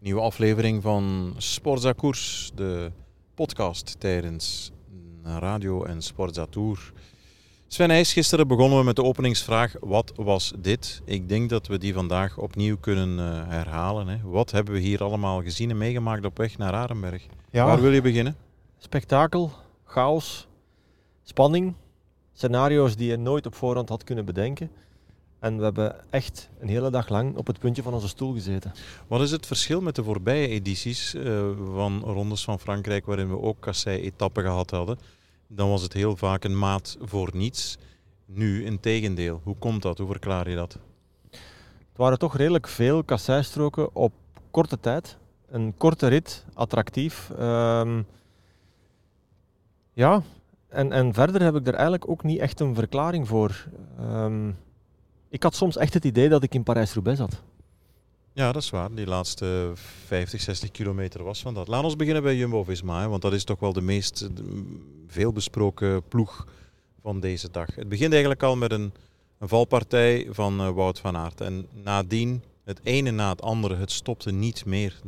Nieuwe aflevering van Sportza Koers, de podcast tijdens Radio en Sportza Tour. Sven Heijs, gisteren begonnen we met de openingsvraag: wat was dit? Ik denk dat we die vandaag opnieuw kunnen uh, herhalen. Hè. Wat hebben we hier allemaal gezien en meegemaakt op weg naar Arenberg? Ja, Waar wil je beginnen? spektakel, chaos, spanning, scenario's die je nooit op voorhand had kunnen bedenken. En we hebben echt een hele dag lang op het puntje van onze stoel gezeten. Wat is het verschil met de voorbije edities uh, van Rondes van Frankrijk, waarin we ook kassei-etappen gehad hadden? Dan was het heel vaak een maat voor niets. Nu, in tegendeel. Hoe komt dat? Hoe verklaar je dat? Het waren toch redelijk veel kasseistroken op korte tijd. Een korte rit, attractief. Um, ja, en, en verder heb ik er eigenlijk ook niet echt een verklaring voor. Um, ik had soms echt het idee dat ik in Parijs-Roubaix zat. Ja, dat is waar. Die laatste 50, 60 kilometer was van dat. Laten we beginnen bij Jumbo-Visma, want dat is toch wel de meest veelbesproken ploeg van deze dag. Het begint eigenlijk al met een, een valpartij van uh, Wout van Aert. En nadien, het ene na het andere, het stopte niet meer.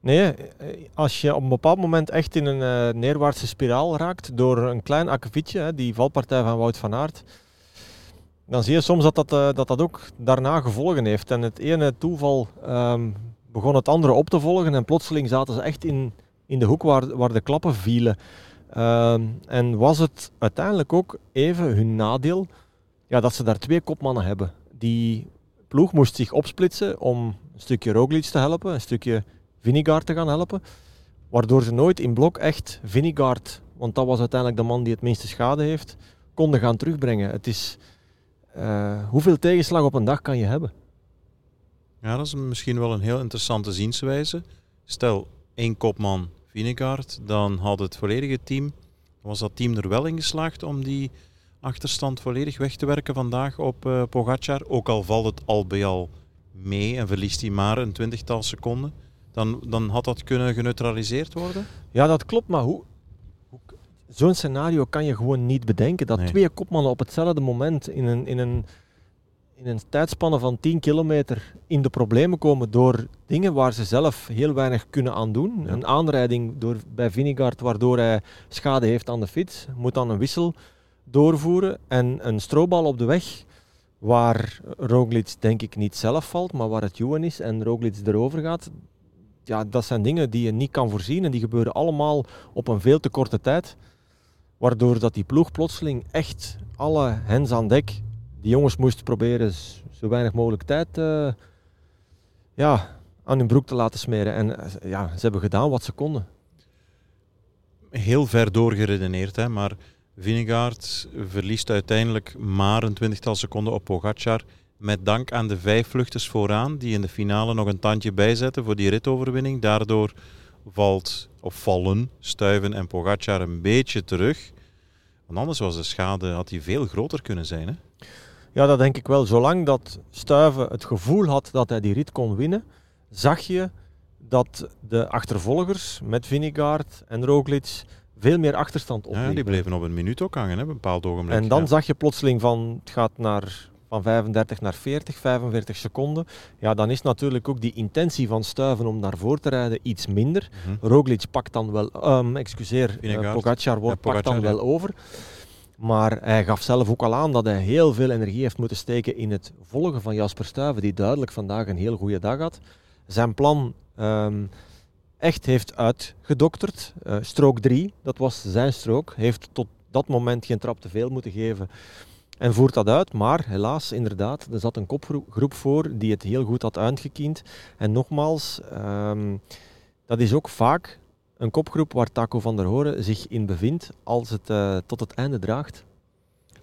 Nee, als je op een bepaald moment echt in een uh, neerwaartse spiraal raakt door een klein akkefietje, die valpartij van Wout van Aert, dan zie je soms dat dat, uh, dat dat ook daarna gevolgen heeft. En het ene toeval um, begon het andere op te volgen en plotseling zaten ze echt in, in de hoek waar, waar de klappen vielen. Um, en was het uiteindelijk ook even hun nadeel ja, dat ze daar twee kopmannen hebben. Die ploeg moest zich opsplitsen om een stukje Roglic te helpen, een stukje Vinegaard te gaan helpen. Waardoor ze nooit in blok echt Vinegaard, want dat was uiteindelijk de man die het minste schade heeft, konden gaan terugbrengen. Het is, uh, hoeveel tegenslag op een dag kan je hebben? Ja, dat is misschien wel een heel interessante zienswijze. Stel, één kopman Vinegaard, dan had het volledige team, was dat team er wel in geslaagd om die achterstand volledig weg te werken vandaag op uh, Pogacar. Ook al valt het al bij al mee en verliest hij maar een twintigtal seconden, dan, dan had dat kunnen geneutraliseerd worden? Ja, dat klopt, maar hoe, hoe zo'n scenario kan je gewoon niet bedenken. Dat Nee. twee kopmannen op hetzelfde moment in een, in, een, in een tijdspanne van 10 kilometer in de problemen komen door dingen waar ze zelf heel weinig kunnen aan doen. Ja. Een aanrijding door, bij Vinegaard waardoor hij schade heeft aan de fiets, moet dan een wissel doorvoeren en een strobal op de weg waar Roglic denk ik niet zelf valt, maar waar het Juwen is en Roglic erover gaat. Ja, dat zijn dingen die je niet kan voorzien en die gebeuren allemaal op een veel te korte tijd. Waardoor dat die ploeg plotseling echt alle hens aan dek, die jongens moesten proberen zo weinig mogelijk tijd eh, ja, aan hun broek te laten smeren. En eh, ja, ze hebben gedaan wat ze konden. Heel ver doorgeredeneerd, hè, maar Vinegaard verliest uiteindelijk maar een twintigtal seconden op Pogacar. Met dank aan de vijf vluchters vooraan, die in de finale nog een tandje bijzetten voor die ritoverwinning. Daardoor valt, of vallen Stuiven en Pogacar een beetje terug. Want anders was de schade had die veel groter kunnen zijn. Hè? Ja, dat denk ik wel. Zolang dat Stuiven het gevoel had dat hij die rit kon winnen, zag je dat de achtervolgers met Vinegaard en Roglic veel meer achterstand Ja, opliepen. die bleven op een minuut ook hangen, hè, op een bepaald ogenblik. En dan ja. zag je plotseling van het gaat naar, van 35 naar 40, 45 seconden. Ja, dan is natuurlijk ook die intentie van Stuiven om naar voren te rijden iets minder. Mhm. Roglic pakt dan wel, ehm, excuseer, eh. Pogacar wordt, Ja, pakt dan wel over. Maar hij gaf zelf ook al aan dat hij heel veel energie heeft moeten steken in het volgen van Jasper Stuyven, die duidelijk vandaag een heel goede dag had. Zijn plan ehm, echt heeft uitgedokterd. Eh, strook 3, dat was zijn strook, heeft tot dat moment geen trap te veel moeten geven en voert dat uit. Maar helaas, inderdaad, er zat een kopgroep groep voor die het heel goed had uitgekiend. En nogmaals, ehm, dat is ook vaak een kopgroep waar Taco van der Horen zich in bevindt als het eh, tot het einde draagt.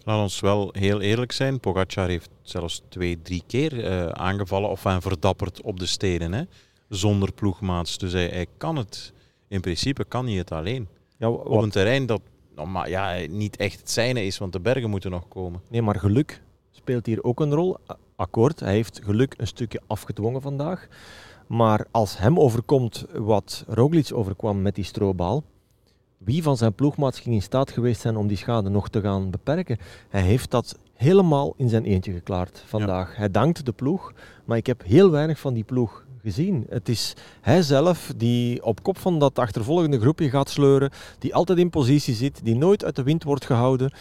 Laat ons wel heel eerlijk zijn. Pogacar heeft zelfs twee, drie keer eh, aangevallen of aan verdapperd op de steden. Hè? Zonder ploegmaats. Dus hij, hij kan het, in principe kan hij het alleen. Ja, Op een terrein dat nou, maar, ja, niet echt het zijne is, want de bergen moeten nog komen. nee, maar geluk speelt hier ook een rol. Akkoord, hij heeft geluk een stukje afgedwongen vandaag. Maar als hem overkomt wat Roglic overkwam met die stroobal, wie van zijn ploegmaats ging in staat geweest zijn om die schade nog te gaan beperken? Hij heeft dat helemaal in zijn eentje geklaard vandaag. Hij dankt de ploeg, maar ik heb heel weinig van die ploeg gezien. Het is hij zelf die op kop van dat achtervolgende groepje gaat sleuren, die altijd in positie zit, die nooit uit de wind wordt gehouden.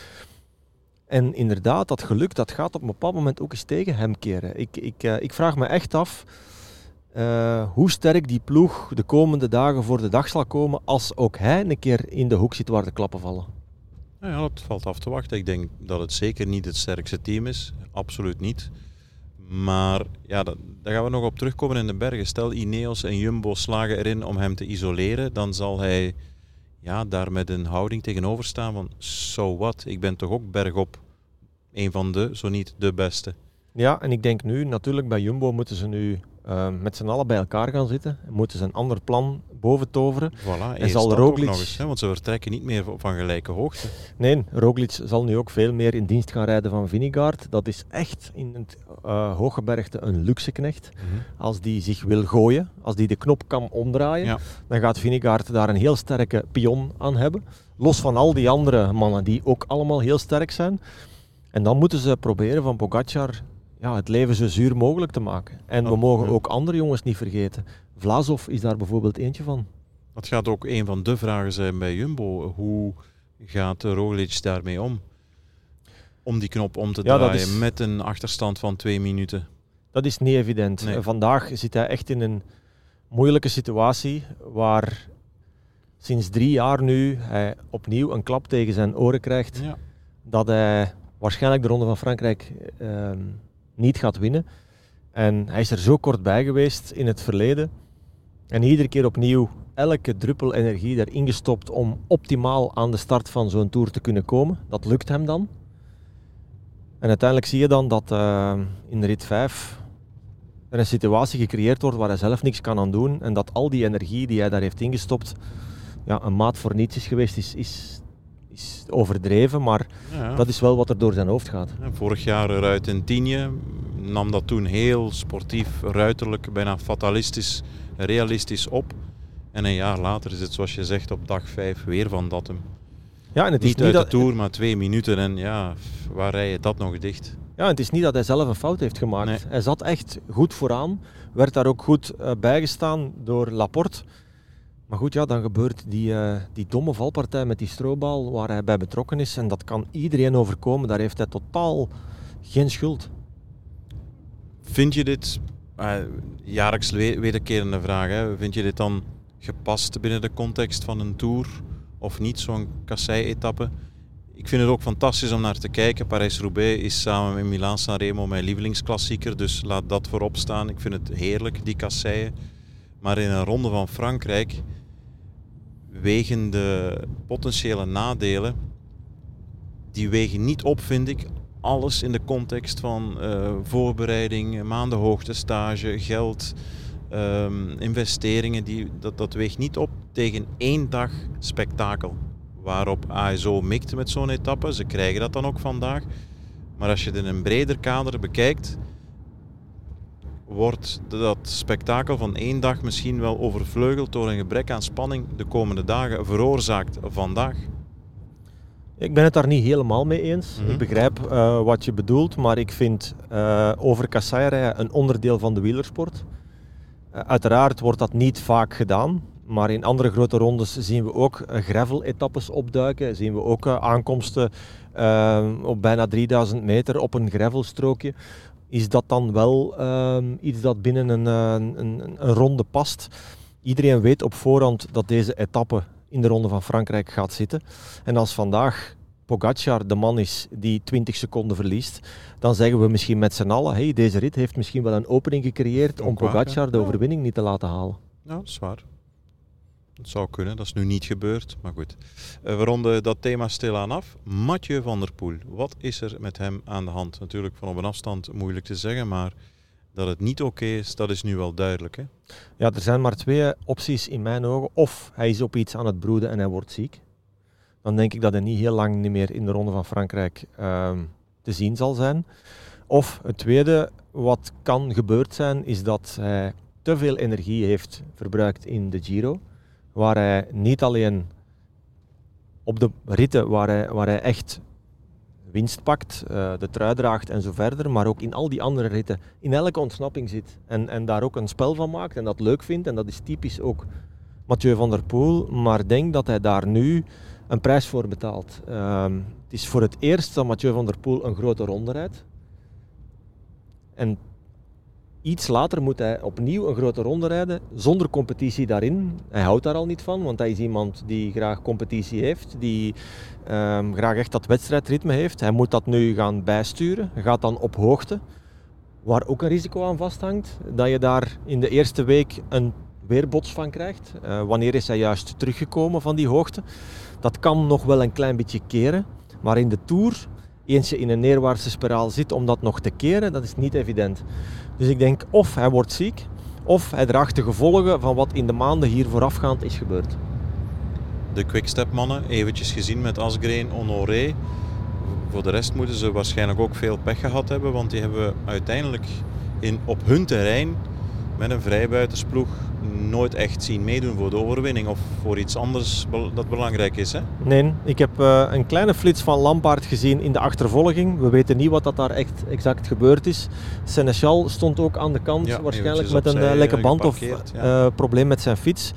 En inderdaad, dat geluk dat gaat op een bepaald moment ook eens tegen hem keren. Ik, ik, uh, ik vraag me echt af uh, hoe sterk die ploeg de komende dagen voor de dag zal komen als ook hij een keer in de hoek zit waar de klappen vallen. Nou ja, dat valt af te wachten. Ik denk dat het zeker niet het sterkste team is. Absoluut niet. Maar ja, dat, daar gaan we nog op terugkomen in de bergen. Stel Ineos en Jumbo slagen erin om hem te isoleren, dan zal hij ja, daar met een houding tegenover staan van so what, ik ben toch ook bergop een van de, zo niet de beste. Ja, en ik denk nu, natuurlijk bij Jumbo moeten ze nu uh, met z'n allen bij elkaar gaan zitten. Moeten ze een ander plan boven toveren. Voilà, en zal Roglic... nog eens, hè, want ze vertrekken niet meer van gelijke hoogte. Nee, Roglic zal nu ook veel meer in dienst gaan rijden van Vingegaard. Dat is echt in het uh, hooggebergte een luxe knecht. Mm -hmm. Als die zich wil gooien, als die de knop kan omdraaien, ja. dan gaat Vingegaard daar een heel sterke pion aan hebben. Los van al die andere mannen die ook allemaal heel sterk zijn. En dan moeten ze proberen van Pogacar ja, het leven zo zuur mogelijk te maken. En we mogen ook andere jongens niet vergeten. Vlasov is daar bijvoorbeeld eentje van. Dat gaat ook een van de vragen zijn bij Jumbo. Hoe gaat Roglic daarmee om? Om die knop om te draaien met een achterstand van twee minuten. Dat is niet evident. Vandaag zit hij echt in een moeilijke situatie waar sinds drie jaar nu hij opnieuw een klap tegen zijn oren krijgt. Ja. Dat hij waarschijnlijk de Ronde van Frankrijk uh, niet gaat winnen. En hij is er zo kort bij geweest in het verleden. En iedere keer opnieuw elke druppel energie erin gestopt om optimaal aan de start van zo'n tour te kunnen komen. Dat lukt hem dan. En uiteindelijk zie je dan dat uh, in rit 5 er een situatie gecreëerd wordt waar hij zelf niks kan aan doen. En dat al die energie die hij daar heeft ingestopt, ja, een maat voor niets is geweest, is, is is overdreven, maar ja. dat is wel wat er door zijn hoofd gaat. vorig jaar eruit in Tienje nam dat toen heel sportief, ruiterlijk, bijna fatalistisch, realistisch op. En een jaar later is het zoals je zegt op dag 5 weer van dat hem. Ja, en het niet is niet uit de Tour, maar twee minuten en ja, waar rij je dat nog dicht? Ja, het is niet dat hij zelf een fout heeft gemaakt. Hij zat echt goed vooraan, werd daar ook goed uh, bijgestaan door Laporte. Maar goed, ja, dan gebeurt die, uh, die domme valpartij met die strobal waar hij bij betrokken is. En dat kan iedereen overkomen. Daar heeft hij totaal geen schuld. Vind je dit, uh, jaarlijks wederkerende vraag, hè, vind je dit dan gepast binnen de context van een Tour of niet, zo'n kassei-etappe? Ik vind het ook fantastisch om naar te kijken. Parijs-Roubaix is samen met Milaan-San Remo mijn lievelingsklassieker, dus laat dat voorop staan. Ik vind het heerlijk, die kasseien. Maar in een ronde van Frankrijk wegen de potentiële nadelen, die wegen niet op, vind ik. Alles in de context van uh, voorbereiding, maandenhoogte, stage, geld, um, investeringen, die, dat, dat weegt niet op tegen één dag spektakel. Waarop ASO mikte met zo'n etappe. Ze krijgen dat dan ook vandaag. Maar als je het in een breder kader bekijkt, wordt dat spektakel van één dag misschien wel overvleugeld door een gebrek aan spanning de komende dagen veroorzaakt vandaag? Ik ben het daar niet helemaal mee eens. Ik mhm. begrijp uh, wat je bedoelt, maar ik vind uh, over een onderdeel van de wielersport. Uh, uiteraard wordt dat niet vaak gedaan, maar in andere grote rondes zien we ook gravel-etappes opduiken. Zien we ook aankomsten op bijna 3000 meter op een gravelstrookje is dat dan wel ehm, iets dat binnen een, een, een, een, ronde past. Iedereen weet op voorhand dat deze etappe in de ronde van Frankrijk gaat zitten. En als vandaag Pogacar de man is die 20 seconden verliest, dan zeggen we misschien met z'n allen, hey, deze rit heeft misschien wel een opening gecreëerd om Pogacar de overwinning niet te laten halen. Ja, dat is waar. Dat zou kunnen, dat is nu niet gebeurd, maar goed. Uh, we ronden dat thema stilaan af. Mathieu van der Poel, wat is er met hem aan de hand? Natuurlijk van op een afstand moeilijk te zeggen, maar dat het niet oké is, dat is nu wel duidelijk. Hè? Ja, er zijn maar twee opties in mijn ogen. Of hij is op iets aan het broeden en hij wordt ziek. Dan denk ik dat hij niet heel lang niet meer in de Ronde van Frankrijk uh, te zien zal zijn. Of het tweede, wat kan gebeurd zijn, is dat hij te veel energie heeft verbruikt in de Giro waar hij niet alleen op de ritten waar hij, waar hij echt winst pakt, uh, de trui draagt en zo verder, maar ook in al die andere ritten in elke ontsnapping zit en, en daar ook een spel van maakt en dat leuk vindt. En dat is typisch ook Mathieu van der Poel, maar denk dat hij daar nu een prijs voor betaalt. Ehm, het is voor het eerst dat Mathieu van der Poel een grote ronde rijdt. En iets later moet hij opnieuw een grote ronde rijden, zonder competitie daarin. Hij houdt daar al niet van, want hij is iemand die graag competitie heeft, die um, graag echt dat wedstrijdritme heeft. Hij moet dat nu gaan bijsturen. Hij gaat dan op hoogte, waar ook een risico aan vasthangt, dat je daar in de eerste week een weerbots van krijgt. Uh, wanneer is hij juist teruggekomen van die hoogte? Dat kan nog wel een klein beetje keren, maar in de Tour, eens je in een neerwaartse spiraal zit om dat nog te keren, dat is niet evident. Dus ik denk of hij wordt ziek, of hij draagt de gevolgen van wat in de maanden hier voorafgaand is gebeurd. De quickstep mannen, eventjes gezien met Asgreen, Honoré. Voor de rest moeten ze waarschijnlijk ook veel pech gehad hebben, want die hebben uiteindelijk in, op hun terrein met een vrijbuitersploeg nooit echt zien meedoen voor de overwinning of voor iets anders dat belangrijk is. Hè? Nee, ik heb uh, een kleine flits van Lampaard gezien in de achtervolging. We weten niet wat dat daar echt exact gebeurd is. Seneschal stond ook aan de kant, ja, waarschijnlijk met een uh, lekke band of uh, probleem met zijn fiets.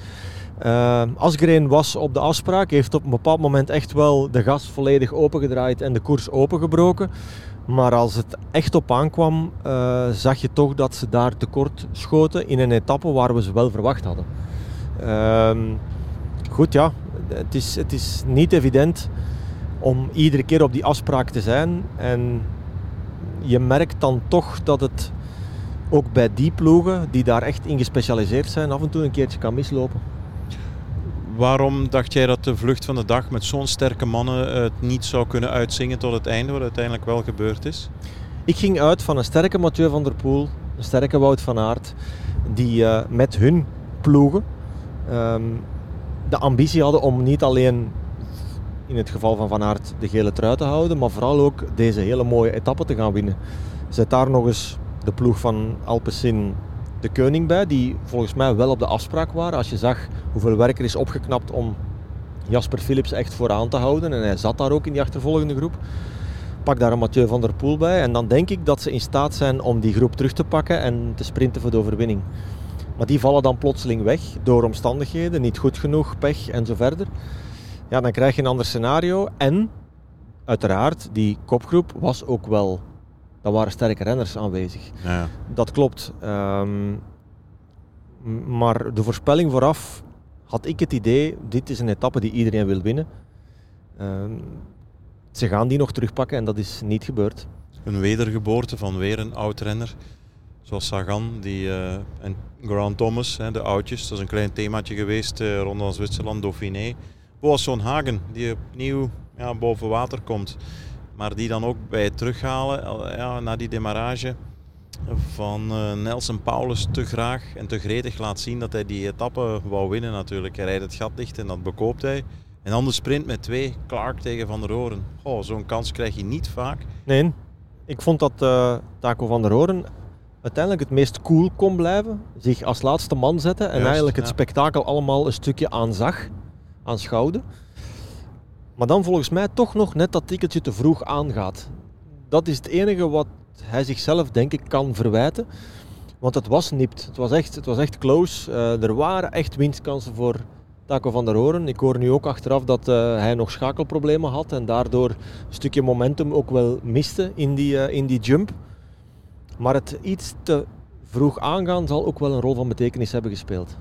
Asgreen was op de afspraak, heeft op een bepaald moment echt wel de gas volledig opengedraaid en de koers opengebroken. Maar als het echt op aankwam, uh, zag je toch dat ze daar tekort schoten in een etappe waar we ze wel verwacht hadden. Uh, goed, ja, het is, het is niet evident om iedere keer op die afspraak te zijn. En je merkt dan toch dat het ook bij die ploegen, die daar echt in gespecialiseerd zijn, af en toe een keertje kan mislopen. Waarom dacht jij dat de vlucht van de dag met zo'n sterke mannen het niet zou kunnen uitzingen tot het einde, wat uiteindelijk wel gebeurd is? Ik ging uit van een sterke Mathieu van der Poel, een sterke Wout van Aert, die uh, met hun ploegen um, de ambitie hadden om niet alleen in het geval van Van Aert de gele trui te houden, maar vooral ook deze hele mooie etappe te gaan winnen. Zet daar nog eens de ploeg van Alpecin de Koning bij, die volgens mij wel op de afspraak waren. Als je zag hoeveel werk er is opgeknapt om Jasper Philips echt vooraan te houden. En hij zat daar ook in die achtervolgende groep. Pak daar een Mathieu van der Poel bij. En dan denk ik dat ze in staat zijn om die groep terug te pakken en te sprinten voor de overwinning. Maar die vallen dan plotseling weg door omstandigheden, niet goed genoeg, pech en zo verder. Ja, dan krijg je een ander scenario. En uiteraard, die kopgroep was ook wel daar waren sterke renners aanwezig. Ja. Dat klopt. Um, maar de voorspelling vooraf had ik het idee, dit is een etappe die iedereen wil winnen. Um, ze gaan die nog terugpakken en dat is niet gebeurd. Een wedergeboorte van weer een oud-renner. Zoals Sagan die, uh, en Grant Thomas, hè, de oudjes. Dat is een klein themaatje geweest uh, rondom Zwitserland, Dauphiné. Boas Hagen, die opnieuw ja, boven water komt. Maar die dan ook bij het terughalen ja, na die demarrage van uh, Nelson Paulus te graag en te gretig laat zien dat hij die etappe wou winnen natuurlijk. Hij rijdt het gat dicht en dat bekoopt hij. En dan de sprint met twee, Clark tegen Van der Hoorn. Oh, Zo'n kans krijg je niet vaak. Nee, ik vond dat uh, Taco Van der Hoorn uiteindelijk het meest cool kon blijven. Zich als laatste man zetten en eigenlijk het spektakel allemaal een stukje aanzag, aanschouwde. Maar dan volgens mij toch nog net dat tikkeltje te vroeg aangaat. Dat is het enige wat hij zichzelf denk ik kan verwijten. Want het was nipt. Het was echt, het was echt close. Uh, er waren echt winstkansen voor Taco van der Hoorn. Ik hoor nu ook achteraf dat uh, hij nog schakelproblemen had en daardoor een stukje momentum ook wel miste in die, uh, in die jump. Maar het iets te vroeg aangaan zal ook wel een rol van betekenis hebben gespeeld.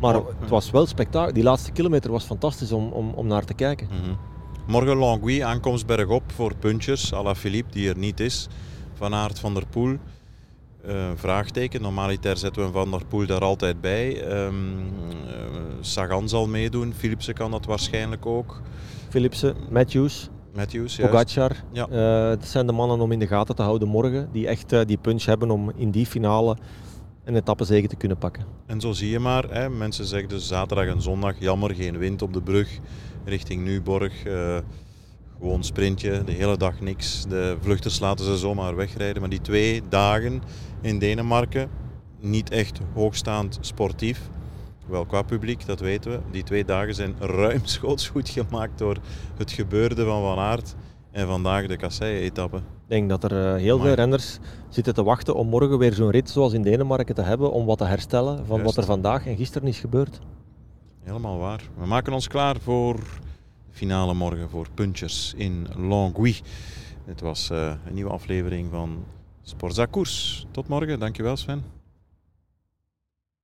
Maar het was wel spektakel. Die laatste kilometer was fantastisch om, om, om naar te kijken. Mm -hmm. Morgen Longwy, aankomst bergop voor puntjes, à la Philippe, die er niet is. Van Aert van der Poel. Uh, vraagteken. Normaliter zetten we Van der Poel daar altijd bij. Um, uh, Sagan zal meedoen. Philipsen kan dat waarschijnlijk ook. Philipsen, Matthews. Matthews, Pogacar. Ja. Uh, dat zijn de mannen om in de gaten te houden morgen. Die echt die punch hebben om in die finale een etappezege te kunnen pakken. En zo zie je maar, hè, mensen zeggen dus zaterdag en zondag, jammer, geen wind op de brug richting Nuborg. Uh, gewoon sprintje, de hele dag niks. De vluchters laten ze zomaar wegrijden. Maar die twee dagen in Denemarken, niet echt hoogstaand sportief. Wel qua publiek, dat weten we. Die twee dagen zijn ruimschoots goed gemaakt door het gebeurde van Van Aert. En vandaag de kassei-etappe. Ik denk dat er uh, heel Amai. veel renners zitten te wachten om morgen weer zo'n rit zoals in Denemarken te hebben. Om wat te herstellen van Juist. wat er vandaag en gisteren is gebeurd. Helemaal waar. We maken ons klaar voor de finale morgen voor Punchers in Longwy. Dit was uh, een nieuwe aflevering van Sportza Koers. Tot morgen. Dankjewel Sven.